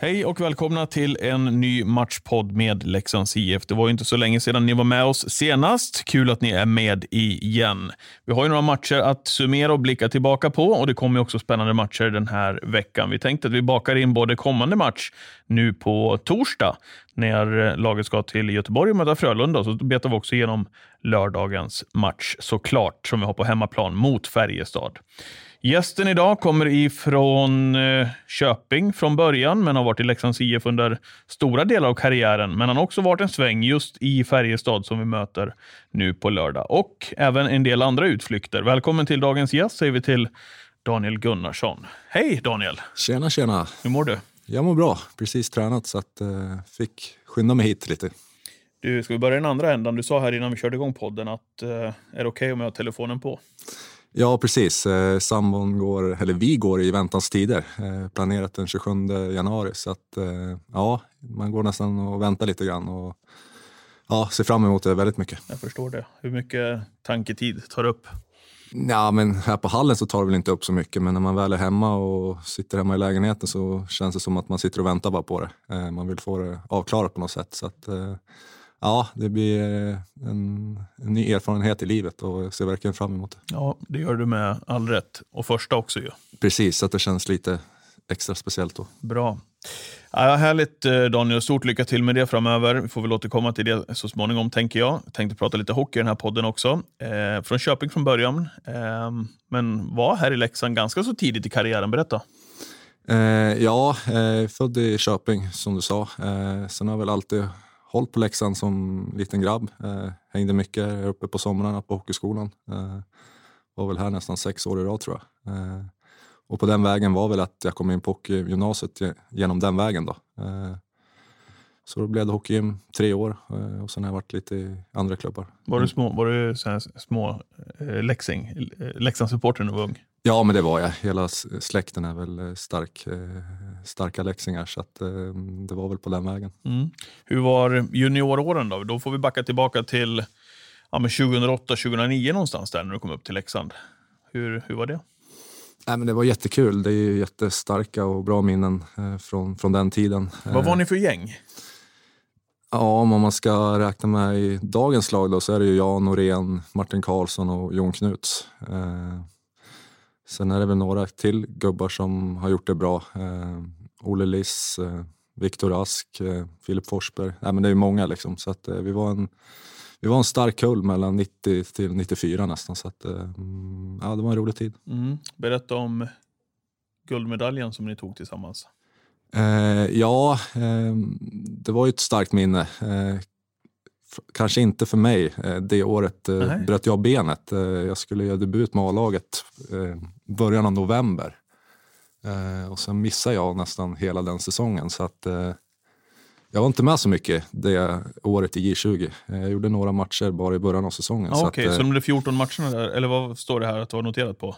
Hej och välkomna till en ny matchpodd med Leksands IF. Det var ju inte så länge sedan ni var med oss senast. Kul att ni är med igen. Vi har ju några matcher att summera och blicka tillbaka på och det kommer också spännande matcher den här veckan. Vi tänkte att vi bakar in både kommande match nu på torsdag när eh, laget ska till Göteborg och möta Frölunda. Så betar vi också igenom lördagens match såklart som vi har på hemmaplan mot Färjestad. Gästen idag kommer ifrån eh, Köping från början, men har varit i Leksands IF under stora delar av karriären. Men han har också varit en sväng just i Färjestad som vi möter nu på lördag. Och även en del andra utflykter. Välkommen till dagens gäst säger vi till Daniel Gunnarsson. Hej Daniel! Tjena, tjena. Hur mår du? Jag mår bra. Precis tränat så att eh, fick skynda mig hit lite. Du, ska vi börja i den andra ändan? Du sa här innan vi körde igång podden att eh, är det okej okay om jag har telefonen på? Ja, precis. Eh, sambon går, eller vi går i väntans tider. Eh, planerat den 27 januari så att eh, ja, man går nästan och väntar lite grann och ja, ser fram emot det väldigt mycket. Jag förstår det. Hur mycket tanketid tar det upp? Ja, men här på hallen så tar det väl inte upp så mycket, men när man väl är hemma och sitter hemma i lägenheten så känns det som att man sitter och väntar bara på det. Eh, man vill få det avklarat på något sätt. Så att, eh, ja, det blir eh, en, en ny erfarenhet i livet och jag ser verkligen fram emot det. Ja, det gör du med all rätt. Och första också ju. Precis, så att det känns lite extra speciellt då. Bra. Ja, härligt Daniel, stort lycka till med det framöver. Vi får väl återkomma till det så småningom tänker jag. jag tänkte prata lite hockey i den här podden också. Eh, från Köping från början, eh, men var här i Leksand ganska så tidigt i karriären. Berätta. Eh, ja, eh, född i Köping som du sa. Eh, sen har jag väl alltid hållit på Leksand som liten grabb. Eh, hängde mycket uppe på somrarna på hockeyskolan. Eh, var väl här nästan sex år i rad tror jag. Eh, och på den vägen var väl att jag kom in på hockeygymnasiet genom den vägen. Då. Så då blev det hockeygym tre år och sen har jag varit lite i andra klubbar. Var du små, var du små eh, Leksing, Leksandssupporter när du var ung? Ja, men det var jag. Hela släkten är väl stark, starka leksingar så att, det var väl på den vägen. Mm. Hur var junioråren då? Då får vi backa tillbaka till ja, 2008-2009 någonstans där när du kom upp till Leksand. Hur, hur var det? Nej, men det var jättekul. Det är jättestarka och bra minnen eh, från, från den tiden. Vad var ni för gäng? Ja, om man ska räkna med i dagens lag då, så är det ju jag, Norén, Martin Karlsson och Jon Knuts. Eh, sen är det väl några till gubbar som har gjort det bra. Eh, Olle Liss, eh, Viktor Ask, eh, Filip Forsberg. Nej, men det är många liksom. Så att, eh, vi var en vi var en stark kull mellan 90 till 94 nästan. Så att, ja, det var en rolig tid. Mm. Berätta om guldmedaljen som ni tog tillsammans. Eh, ja, eh, det var ju ett starkt minne. Eh, kanske inte för mig. det året eh, bröt jag benet. jag skulle göra debut med A-laget början av november. och sen missade jag nästan hela den säsongen. Så att, jag var inte med så mycket det året i J20. Jag gjorde några matcher bara i början av säsongen. Ah, Okej, okay. så, så de blev 14 matcherna där, eller vad står det här att du har noterat på?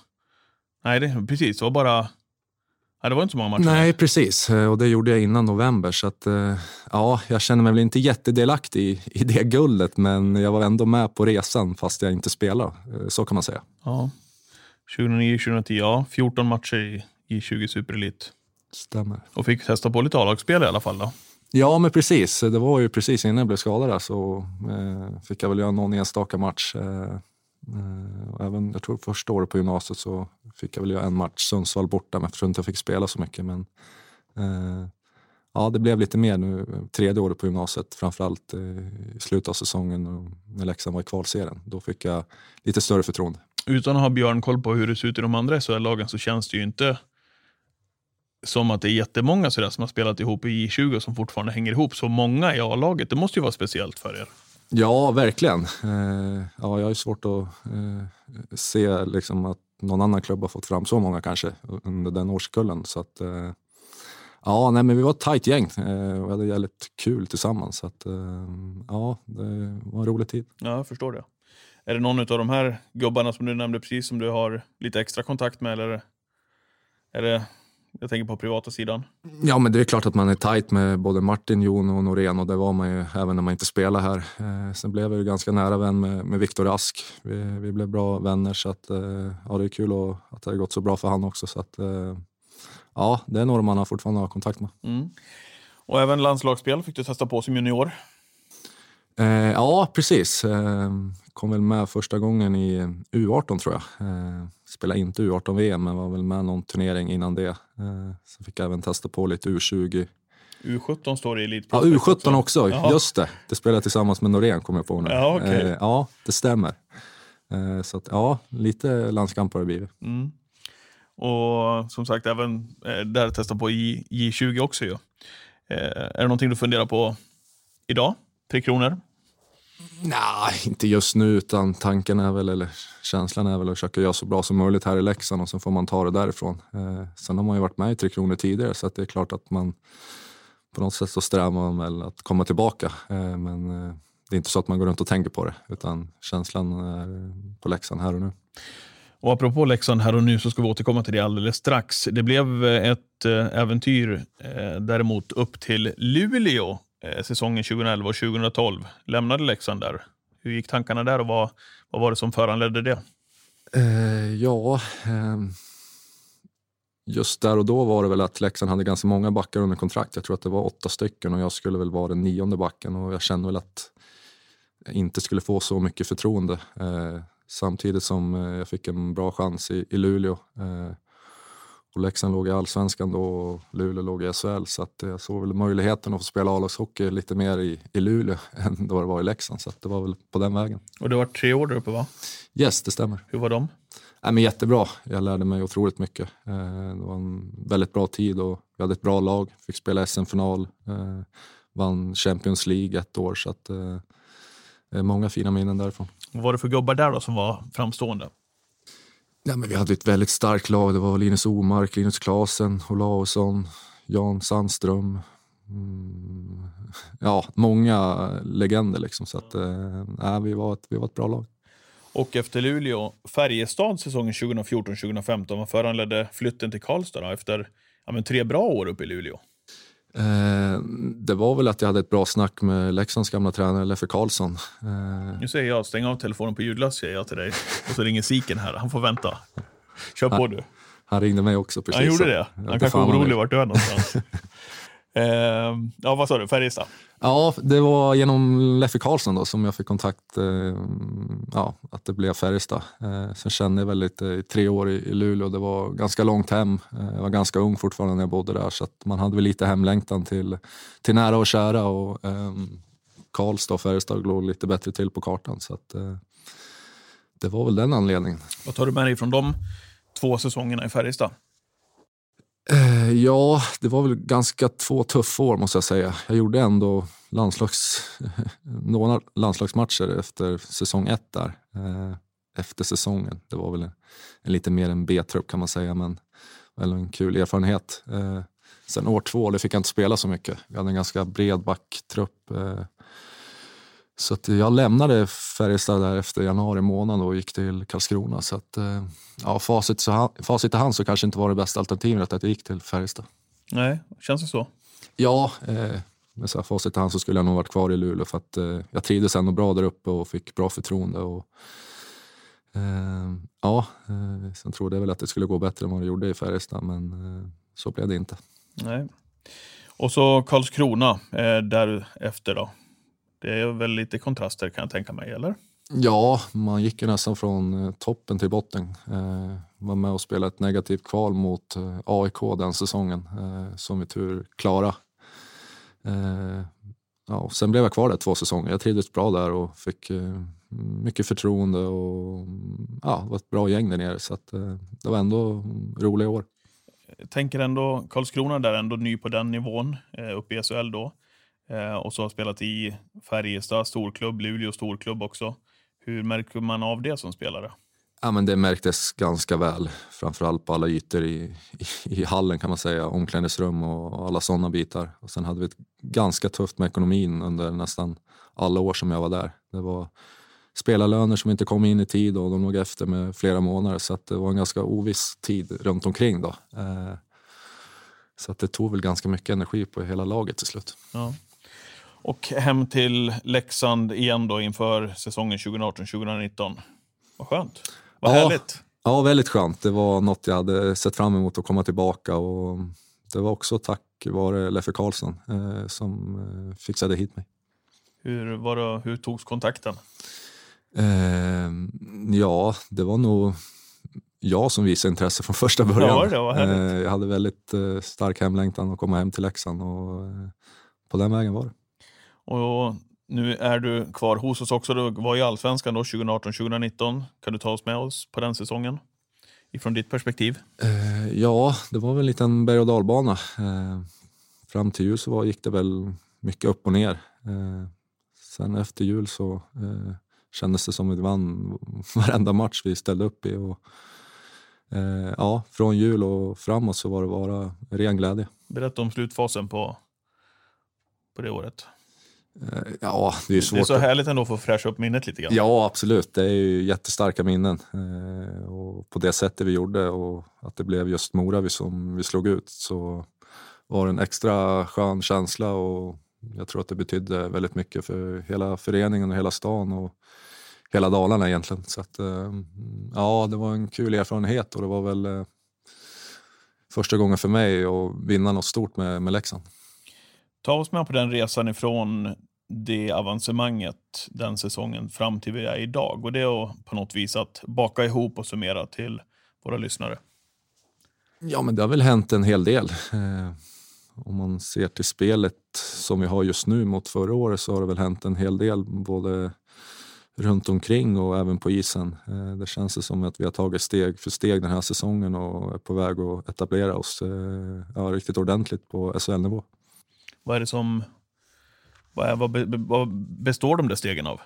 Nej, det, precis. Det var bara... Nej, det var inte så många matcher. Nej, precis. Och det gjorde jag innan november. Så att, ja, jag känner mig väl inte jättedelaktig i, i det guldet, men jag var ändå med på resan fast jag inte spelade. Så kan man säga. Ja. 2009-2010, ja. 14 matcher i J20 Superelit. Stämmer. Och fick testa på lite A-lagsspel i alla fall då? Ja, men precis. Det var ju precis innan jag blev skadad där så eh, fick jag väl göra någon enstaka match. Eh, eh, Eh, även, jag tror första året på gymnasiet så fick jag väl göra en match, Sundsvall borta, men jag inte fick spela så mycket. Men, eh, ja, det blev lite mer nu tredje året på gymnasiet, framförallt eh, i slutet av säsongen och när Leksand var i kvalserien. Då fick jag lite större förtroende. Utan att ha Björn koll på hur det ser ut i de andra SHL-lagen så känns det ju inte som att det är jättemånga sådär som har spelat ihop i J20 som fortfarande hänger ihop. Så många i A-laget, det måste ju vara speciellt för er. Ja, verkligen. Eh, ja, jag har svårt att eh, se liksom, att någon annan klubb har fått fram så många kanske under den årskullen. Så att, eh, Ja, nej, men vi var ett tajt gäng eh, och vi hade jävligt kul tillsammans. Så att, eh, ja, det var en rolig tid. Ja, jag förstår det. Är det någon av de här gubbarna som du nämnde precis som du har lite extra kontakt med? Eller är det, jag tänker på privata sidan. Ja, men det är klart att man är tajt med både Martin, Jon och Norén och det var man ju även när man inte spelade här. Eh, sen blev jag ju ganska nära vän med, med Viktor Rask. Vi, vi, blev bra vänner så att, eh, ja, det är kul och, att det har gått så bra för han också. Så att, eh, ja, det är några man har fortfarande har kontakt med. Mm. Och även landslagsspel fick du testa på som junior. Eh, ja, precis. Eh, kom väl med första gången i U18 tror jag. Spelade inte U18-VM men var väl med någon turnering innan det. Eh, så fick jag även testa på lite U20. U17 står det i Elite Ja, U17 också, också. just det. Det spelade jag tillsammans med Norén kommer jag på nu. Ja, okay. eh, ja det stämmer. Eh, så att, ja, lite landskamp har det blivit. Mm. Och som sagt, även eh, där testa på J, J20 också ju. Eh, är det någonting du funderar på idag? Tre kronor? Nej, inte just nu, utan tanken är väl, eller känslan är väl att försöka göra så bra som möjligt här i Leksand och sen får man ta det därifrån. Eh, sen har man ju varit med i Tre Kronor tidigare så att det är klart att man på något sätt så strävar man väl att komma tillbaka. Eh, men eh, det är inte så att man går runt och tänker på det, utan känslan är på Leksand här och nu. Och apropå Leksand här och nu så ska vi återkomma till det alldeles strax. Det blev ett eh, äventyr eh, däremot upp till Luleå eh, säsongen 2011 och 2012. Lämnade Leksand där. Hur gick tankarna där och vad, vad var det som föranledde det? Eh, ja, eh, just där och då var det väl att Leksand hade ganska många backar under kontrakt. Jag tror att det var åtta stycken och jag skulle väl vara den nionde backen och jag kände väl att jag inte skulle få så mycket förtroende. Eh, samtidigt som eh, jag fick en bra chans i, i Luleå. Eh, Eh, och Leksand låg i allsvenskan då och Luleå låg i SHL så att jag såg väl möjligheten att få spela A-lagshockey lite mer i, i Luleå än då det var i Leksand. Så det var väl på den vägen. Och det var tre år där uppe va? Yes, det stämmer. Hur var de? Äh, men jättebra. Jag lärde mig otroligt mycket. Eh, det var en väldigt bra tid och vi hade ett bra lag. Fick spela SM-final, eh, vann Champions League ett år. Så att, eh, många fina minnen därifrån. Vad var det för gubbar där då som var framstående? Ja, men vi hade ett väldigt starkt lag. Det var Linus Omark, Linus Klasen, Olausson, Jan Sandström. Mm, ja, många legender liksom. Så att, eh, vi, var ett, vi var ett bra lag. Och efter Luleå, Färjestad säsongen 2014-2015, vad föranledde flytten till Karlstad då, efter ja, men tre bra år uppe i Luleå? Eh, det var väl att jag hade ett bra snack med Leksands gamla tränare Leffe Karlsson. Eh, nu säger jag, stäng av telefonen på ljudlös säger jag till dig. Och så ringer Siken här, han får vänta. Kör på han, du. Han ringde mig också precis. Han gjorde det? Han kanske är orolig vart du är någonstans. Eh, ja, vad sa du? Färjestad? Ja, det var genom Leffe Karlsson då, som jag fick kontakt, eh, ja, att det blev Färjestad. Eh, sen kände jag väl lite i tre år i, i Luleå, det var ganska långt hem. Eh, jag var ganska ung fortfarande när jag bodde där så man hade väl lite hemlängtan till, till nära och kära och eh, Karlstad och Färjestad låg lite bättre till på kartan. Så att, eh, det var väl den anledningen. Vad tar du med dig från de två säsongerna i Färjestad? Eh, ja, det var väl ganska två tuffa år måste jag säga. Jag gjorde ändå landslags, några landslagsmatcher efter säsong ett där. Eh, efter säsongen. Det var väl en, en lite mer en B-trupp kan man säga, men väl en kul erfarenhet. Eh, sen år två, det fick jag inte spela så mycket. Vi hade en ganska bred backtrupp. Så jag lämnade Färjestad där efter januari månad och gick till Karlskrona. Så att, eh, ja, facit, så, facit i hand så kanske inte var det bästa alternativet att jag gick till Färjestad. Nej, känns det så? Ja, eh, med så här facit i hand så skulle jag nog varit kvar i Luleå för att eh, jag trivdes ändå bra där uppe och fick bra förtroende. Och, eh, ja, eh, sen trodde jag väl att det skulle gå bättre än vad det gjorde i Färjestad men eh, så blev det inte. Nej. Och så Karlskrona eh, därefter då? Det är väl lite kontraster kan jag tänka mig, eller? Ja, man gick ju nästan från eh, toppen till botten. Eh, var med och spelade ett negativt kval mot eh, AIK den säsongen, som vi tur klara. Ja, sen blev jag kvar där två säsonger. Jag trivdes bra där och fick mycket förtroende och ja, det var ett bra gäng där nere. Så att, det var ändå roliga år. Jag tänker ändå, Karlskrona där ändå ny på den nivån, uppe i SHL då. Eh, och så har spelat i Färjestad storklubb, Luleå storklubb också. Hur märker man av det som spelare? Ja, men det märktes ganska väl, framförallt på alla ytor i, i, i hallen kan man säga, omklädningsrum och alla sådana bitar. Och sen hade vi ett ganska tufft med ekonomin under nästan alla år som jag var där. Det var spelarlöner som inte kom in i tid och de låg efter med flera månader så det var en ganska oviss tid runt omkring. Då. Eh, så att det tog väl ganska mycket energi på hela laget till slut. Ja. Och hem till Leksand igen då inför säsongen 2018-2019. Vad skönt. Vad ja, härligt. Ja, väldigt skönt. Det var något jag hade sett fram emot att komma tillbaka. Och det var också tack vare Leffe Karlsson eh, som eh, fixade hit mig. Hur, var det, hur togs kontakten? Eh, ja, det var nog jag som visade intresse från första början. Ja, det var eh, jag hade väldigt eh, stark hemlängtan att komma hem till Leksand och eh, på den vägen var det. Och nu är du kvar hos oss också. Du var i Allsvenskan 2018-2019. Kan du ta oss med oss på den säsongen? Ifrån ditt perspektiv? Eh, ja, det var väl en liten berg och dalbana. Eh, fram till jul så var, gick det väl mycket upp och ner. Eh, sen efter jul så eh, kändes det som att vi vann varenda match vi ställde upp i. Och, eh, ja, från jul och framåt så var det bara ren glädje. Berätta om slutfasen på, på det året. Eh, ja, det är svårt. Det är så härligt ändå att få fräscha upp minnet lite grann. Ja, absolut. Det är ju jättestarka minnen. Eh, och på det sättet vi gjorde och att det blev just Mora som vi slog ut så var det en extra skön känsla och jag tror att det betydde väldigt mycket för hela föreningen och hela stan och hela Dalarna egentligen. Så att, eh, ja, det var en kul erfarenhet och det var väl första gången för mig att vinna något stort med, med Leksand. Ta oss med på den resan ifrån det avancemanget den säsongen fram till vi är idag. Och det är på något vis att baka ihop och summera till våra lyssnare. Ja, men det har väl hänt en hel del. Eh, om man ser till spelet som vi har just nu mot förra året så har det väl hänt en hel del både runt omkring och även på isen. Eh, det känns som att vi har tagit steg för steg den här säsongen och är på väg att etablera oss eh, ja, riktigt ordentligt på SHL-nivå. Vad är det som... Vad, är, vad, be, vad består de där stegen av?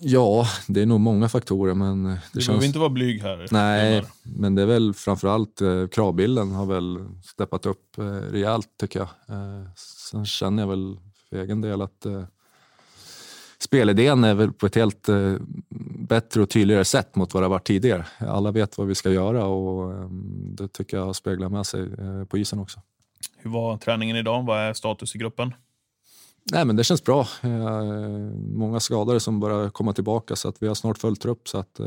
Ja, det är nog många faktorer. Men det du känns... behöver inte vara blyg här. Nej, men det är väl framförallt eh, kravbilden har väl steppat upp eh, rejält tycker jag. Eh, sen känner jag väl för egen del att eh, spelidén är väl på ett helt eh, bättre och tydligare sätt mot vad det har varit tidigare. Alla vet vad vi ska göra och eh, det tycker jag speglar med sig eh, på isen också. Hur var träningen idag? Vad är status i gruppen? Nej, men det känns bra. Många skadade som börjar komma tillbaka så att vi har snart full trupp. Så att, eh,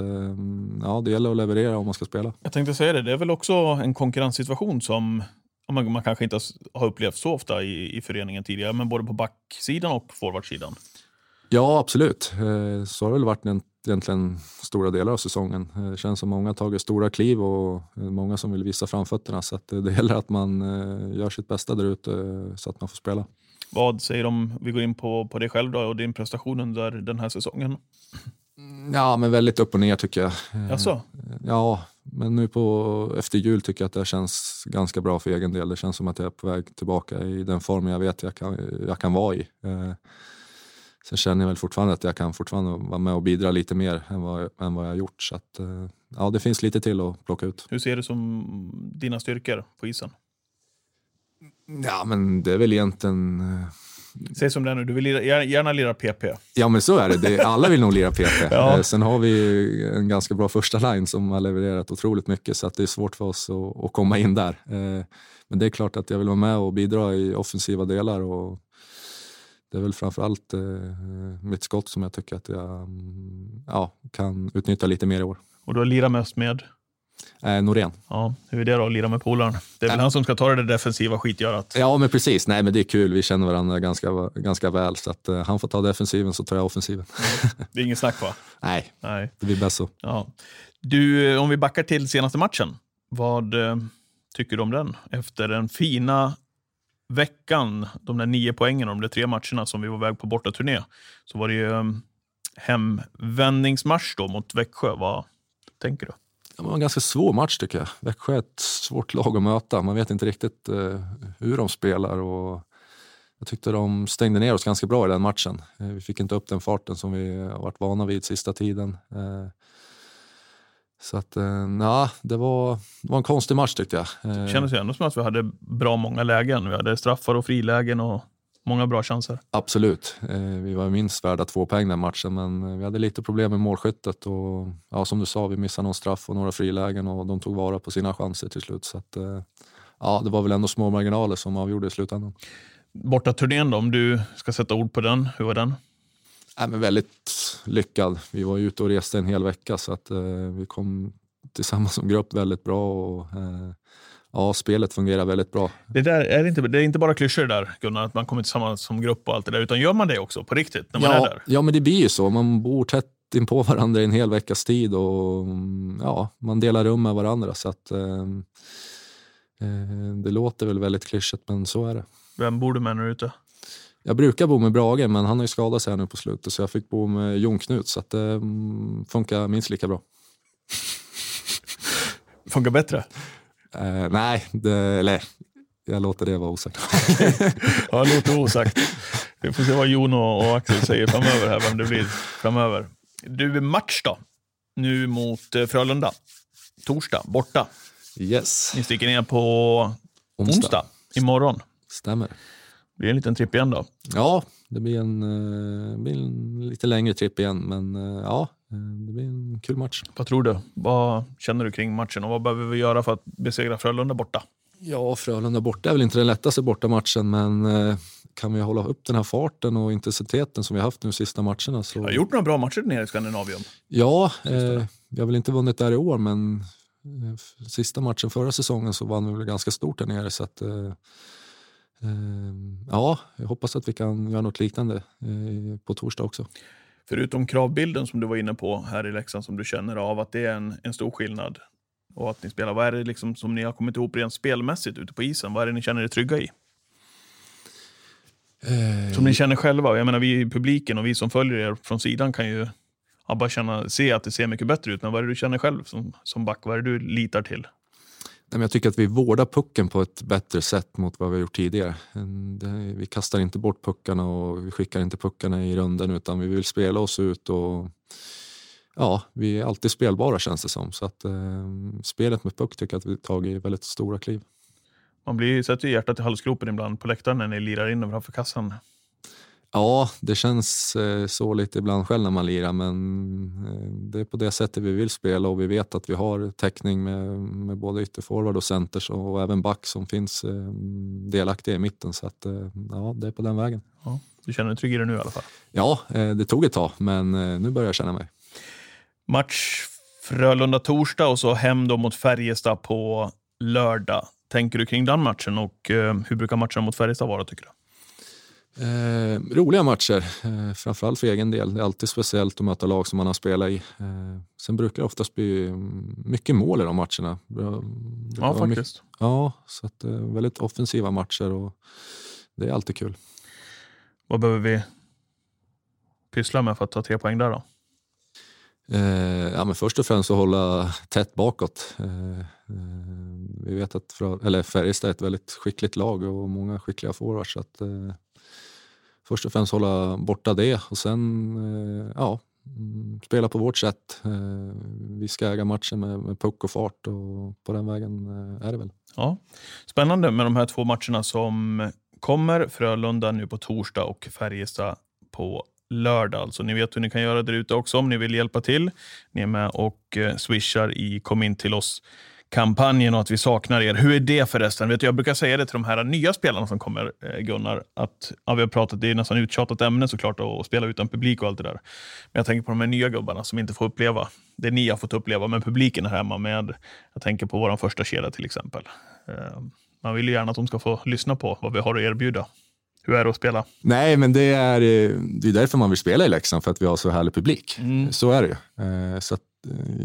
ja, det gäller att leverera om man ska spela. Jag tänkte säga det, det är väl också en konkurrenssituation som man, man kanske inte har upplevt så ofta i, i föreningen tidigare, men både på backsidan och forwardsidan. Ja, absolut. Eh, så har det väl varit egentligen stora delar av säsongen. Eh, det känns som många har tagit stora kliv och många som vill visa framfötterna. Så det gäller att man eh, gör sitt bästa där ute så att man får spela. Vad säger de, vi går in på, på dig själv då, och din prestation under den här säsongen? Ja, men väldigt upp och ner tycker jag. Jaså? Ja, men nu på, efter jul tycker jag att det känns ganska bra för egen del. Det känns som att jag är på väg tillbaka i den formen jag vet jag kan, jag kan vara i. Sen känner jag väl fortfarande att jag kan fortfarande vara med och bidra lite mer än vad, än vad jag har gjort. Så att, eh, ja, det finns lite till att plocka ut. Hur ser du som dina styrkor på isen? Ja, men det är väl egentligen... Eh, Säg som det är nu, du vill gärna lira PP. Ja, men så är det. det alla vill nog lira PP. ja. Eh, sen har vi en ganska bra första line som har levererat otroligt mycket, så att det är svårt för oss att, att komma in där. Men det är klart att jag vill vara med och bidra i offensiva delar och det är väl framförallt eh, mitt skott som jag tycker att jag mm, ja, kan utnyttja lite mer i år. Och du har lirat mest med? Eh, Norén. Ja, hur är det då att lira med polaren? Det är väl äh. han som ska ta det defensiva skitgörat? Ja, men precis. Nej, men det är kul. Vi känner varandra ganska, ganska väl, så att uh, han får ta defensiven så tar jag offensiven. det är ingen snack va? Nej, Nej. det blir bäst så. Ja. Du, om vi backar till senaste matchen. Vad uh, tycker du om den? Efter den fina veckan, de där nio poängen de där tre matcherna som vi var väg på bortaturné, så var det ju ehm, hemvändningsmatch då mot Växjö. Vad tänker du? Det var en ganska svår match tycker jag. Växjö är ett svårt lag att möta. Man vet inte riktigt eh, hur de spelar. Och jag tyckte de stängde ner oss ganska bra i den matchen. Eh, vi fick inte upp den farten som vi har varit vana vid sista tiden. Eh, Eh, så att, ja, det var, det var en konstig match tyckte jag. Det kändes ju ändå som att vi hade bra många lägen. Vi hade straffar och frilägen och många bra chanser. Absolut. Vi var minst värda två poäng den matchen, men vi hade lite problem med målskyttet. Och, ja, som du sa, vi missade någon straff och några frilägen och de tog vara på sina chanser till slut. Så att, ja, det var väl ändå små marginaler som avgjorde i slutändan. Borta turnén då, om du ska sätta ord på den, hur var den? Ja, men väldigt lyckad. Vi var ute och reste en hel vecka så att eh, vi kom tillsammans som grupp väldigt bra. Och, eh, ja, spelet fungerar väldigt bra. Det, där, är inte, det är inte bara klyschor där, Gunnar, att man kommer tillsammans som grupp och allt det där, utan gör man det också på riktigt när man ja, är där? Ja, men det blir ju så. Man bor tätt in på varandra i en hel veckas tid och ja, man delar rum med varandra. Så att, eh, Eh, det låter väl väldigt klyschigt, men så är det. Vem bor du med när du är ute? Jag brukar bo med Brage, men han har ju skadat sig här nu på slutet så jag fick bo med Jon Knut, så att det mm, funkar minst lika bra. funkar bättre? Eh, nej, det, eller jag låter det vara osagt. ja, det låter osagt. Vi får se vad Jon och Axel säger framöver, här, vem det blir framöver. Du, match då? Nu mot eh, Frölunda. Torsdag, borta. Yes. Ni sticker ner på onsdag, onsdag imorgon. Stämmer. Det blir en liten tripp igen då? Ja, det blir en, uh, blir en lite längre tripp igen, men uh, ja, eh, det blir en kul match. Vad tror du? Vad känner du kring matchen och vad behöver vi göra för att besegra Frölunda borta? Ja, Frölunda borta är väl inte den lättaste bortamatchen, men uh, kan vi hålla upp den här farten och intensiteten som vi haft nu de sista matcherna så... Jag har gjort några bra matcher nere i Skandinavien. Ja, eh, vi har väl inte vunnit där i år, men Eh, sista matchen förra säsongen så vann vi väl ganska stort där nere. Så att, eh, eh, ja, jag hoppas att vi kan göra något liknande eh, på torsdag också. Förutom kravbilden som du var inne på här i Leksand som du känner av att det är en, en stor skillnad och att ni spelar. Vad är det liksom som ni har kommit ihop rent spelmässigt ute på isen? Vad är det ni känner er trygga i? Eh, som ni känner själva. Jag menar, vi i publiken och vi som följer er från sidan kan ju bara känna, se att det ser mycket bättre ut. Men vad är det du känner själv som, som back? Vad är det du litar till? Jag tycker att vi vårdar pucken på ett bättre sätt mot vad vi har gjort tidigare. Mm, vi kastar inte bort puckarna och vi skickar inte puckarna i runden utan vi vill spela oss ut och ja, vi är alltid spelbara känns det som. Så att, eh, spelet med puck tycker jag att vi tagit väldigt stora kliv. Man blir, sätter ju hjärtat i halsgropen ibland på läktaren när ni lirar in framför kassan. Ja, det känns eh, så lite ibland själv när man lirar men eh, det är på det sättet vi vill spela och vi vet att vi har täckning med, med både ytterforward och centers och även back som finns eh, delaktiga i mitten. Så att, ja, det är på den vägen. Ja, du känner dig trygg i det nu i alla fall? Ja, det tog ett tag men nu börjar jag känna mig. Match Frölunda torsdag och så hem då mot Färjestad på lördag. Tänker du kring den matchen och hur brukar matchen mot Färjestad vara tycker du? Eh, roliga matcher, eh, framförallt för egen del. Det är alltid speciellt att möta lag som man har spelat i. Eh, sen brukar det oftast bli mycket mål i de matcherna. Ja, faktiskt. Mycket, ja, så att, eh, väldigt offensiva matcher och det är alltid kul. Vad behöver vi pyssla med för att ta tre poäng där då? Eh, ja, men först och främst att hålla tätt bakåt. Eh, eh, vi vet att Färjestad är ett väldigt skickligt lag och många skickliga forwards. Så att, eh, först och främst hålla borta det och sen eh, ja, mm, spela på vårt sätt. Eh, vi ska äga matchen med, med puck och fart och på den vägen eh, är det väl. Ja. Spännande med de här två matcherna som kommer. Frölunda nu på torsdag och Färjestad på lördag. Alltså, ni vet hur ni kan göra där ute också om ni vill hjälpa till. Ni är med och swishar i Kom in till oss kampanjen och att vi saknar er. Hur är det förresten? Vet du, jag brukar säga det till de här nya spelarna som kommer, eh, Gunnar, att ja, vi har pratat, det är nästan uttjatat ämne såklart att spela utan publik och allt det där. Men jag tänker på de här nya gubbarna som inte får uppleva det ni har fått uppleva med publiken här hemma. Med, jag tänker på vår första kedja till exempel. Eh, man vill ju gärna att de ska få lyssna på vad vi har att erbjuda. Hur är det att spela? Nej, men det är, eh, det är därför man vill spela i Leksand, för att vi har så härlig publik. Mm. Så är det ju. Så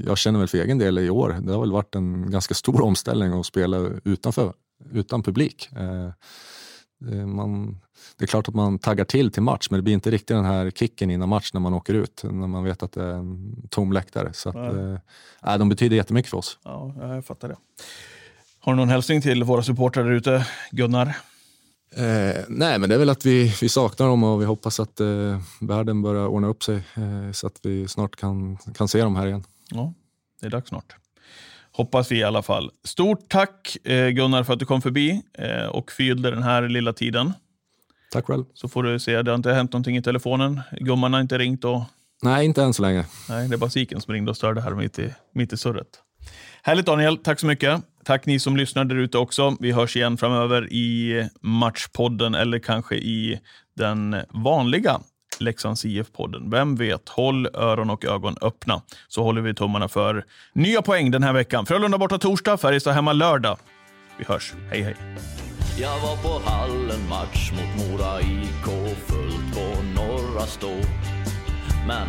jag känner väl för egen del i år, det har väl varit en ganska stor omställning att spela utanför, utan publik. Eh, man, det är klart att man taggar till till match, men det blir inte riktigt den här kicken innan match när man åker ut, när man vet att det är en tom läktare. Så att, äh, de betyder jättemycket för oss. Ja, jag fattar det. Har du någon hälsning till våra supportrar där ute, Gunnar? Eh, nej, men det är väl att vi, vi saknar dem och vi hoppas att eh, världen börjar ordna upp sig eh, så att vi snart kan, kan se dem här igen. Ja, det är dags snart. Hoppas vi i alla fall. Stort tack eh, Gunnar för att du kom förbi eh, och fyllde den här lilla tiden. Tack själv. Så får du se, det har inte hänt någonting i telefonen. Gumman har inte ringt och... Nej, inte än så länge. Nej, det är bara Siken som ringde och störde här mitt i, mitt i surret. Härligt Daniel, tack så mycket. Tack ni som lyssnar där ute också. Vi hörs igen framöver i Matchpodden eller kanske i den vanliga Leksands IF-podden. Vem vet? Håll öron och ögon öppna så håller vi tummarna för nya poäng den här veckan. Frölunda borta torsdag, Färjestad hemma lördag. Vi hörs. Hej, hej. Jag var på hallen match mot Mora IK fullt på Norra Stå. Men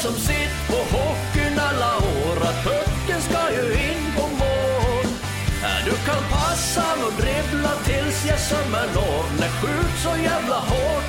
som sitt på hockeyn alla år, att pucken ska ju in på mål. Du kan passa och dribbla tills jag sömmer når. När skjut så jävla hårt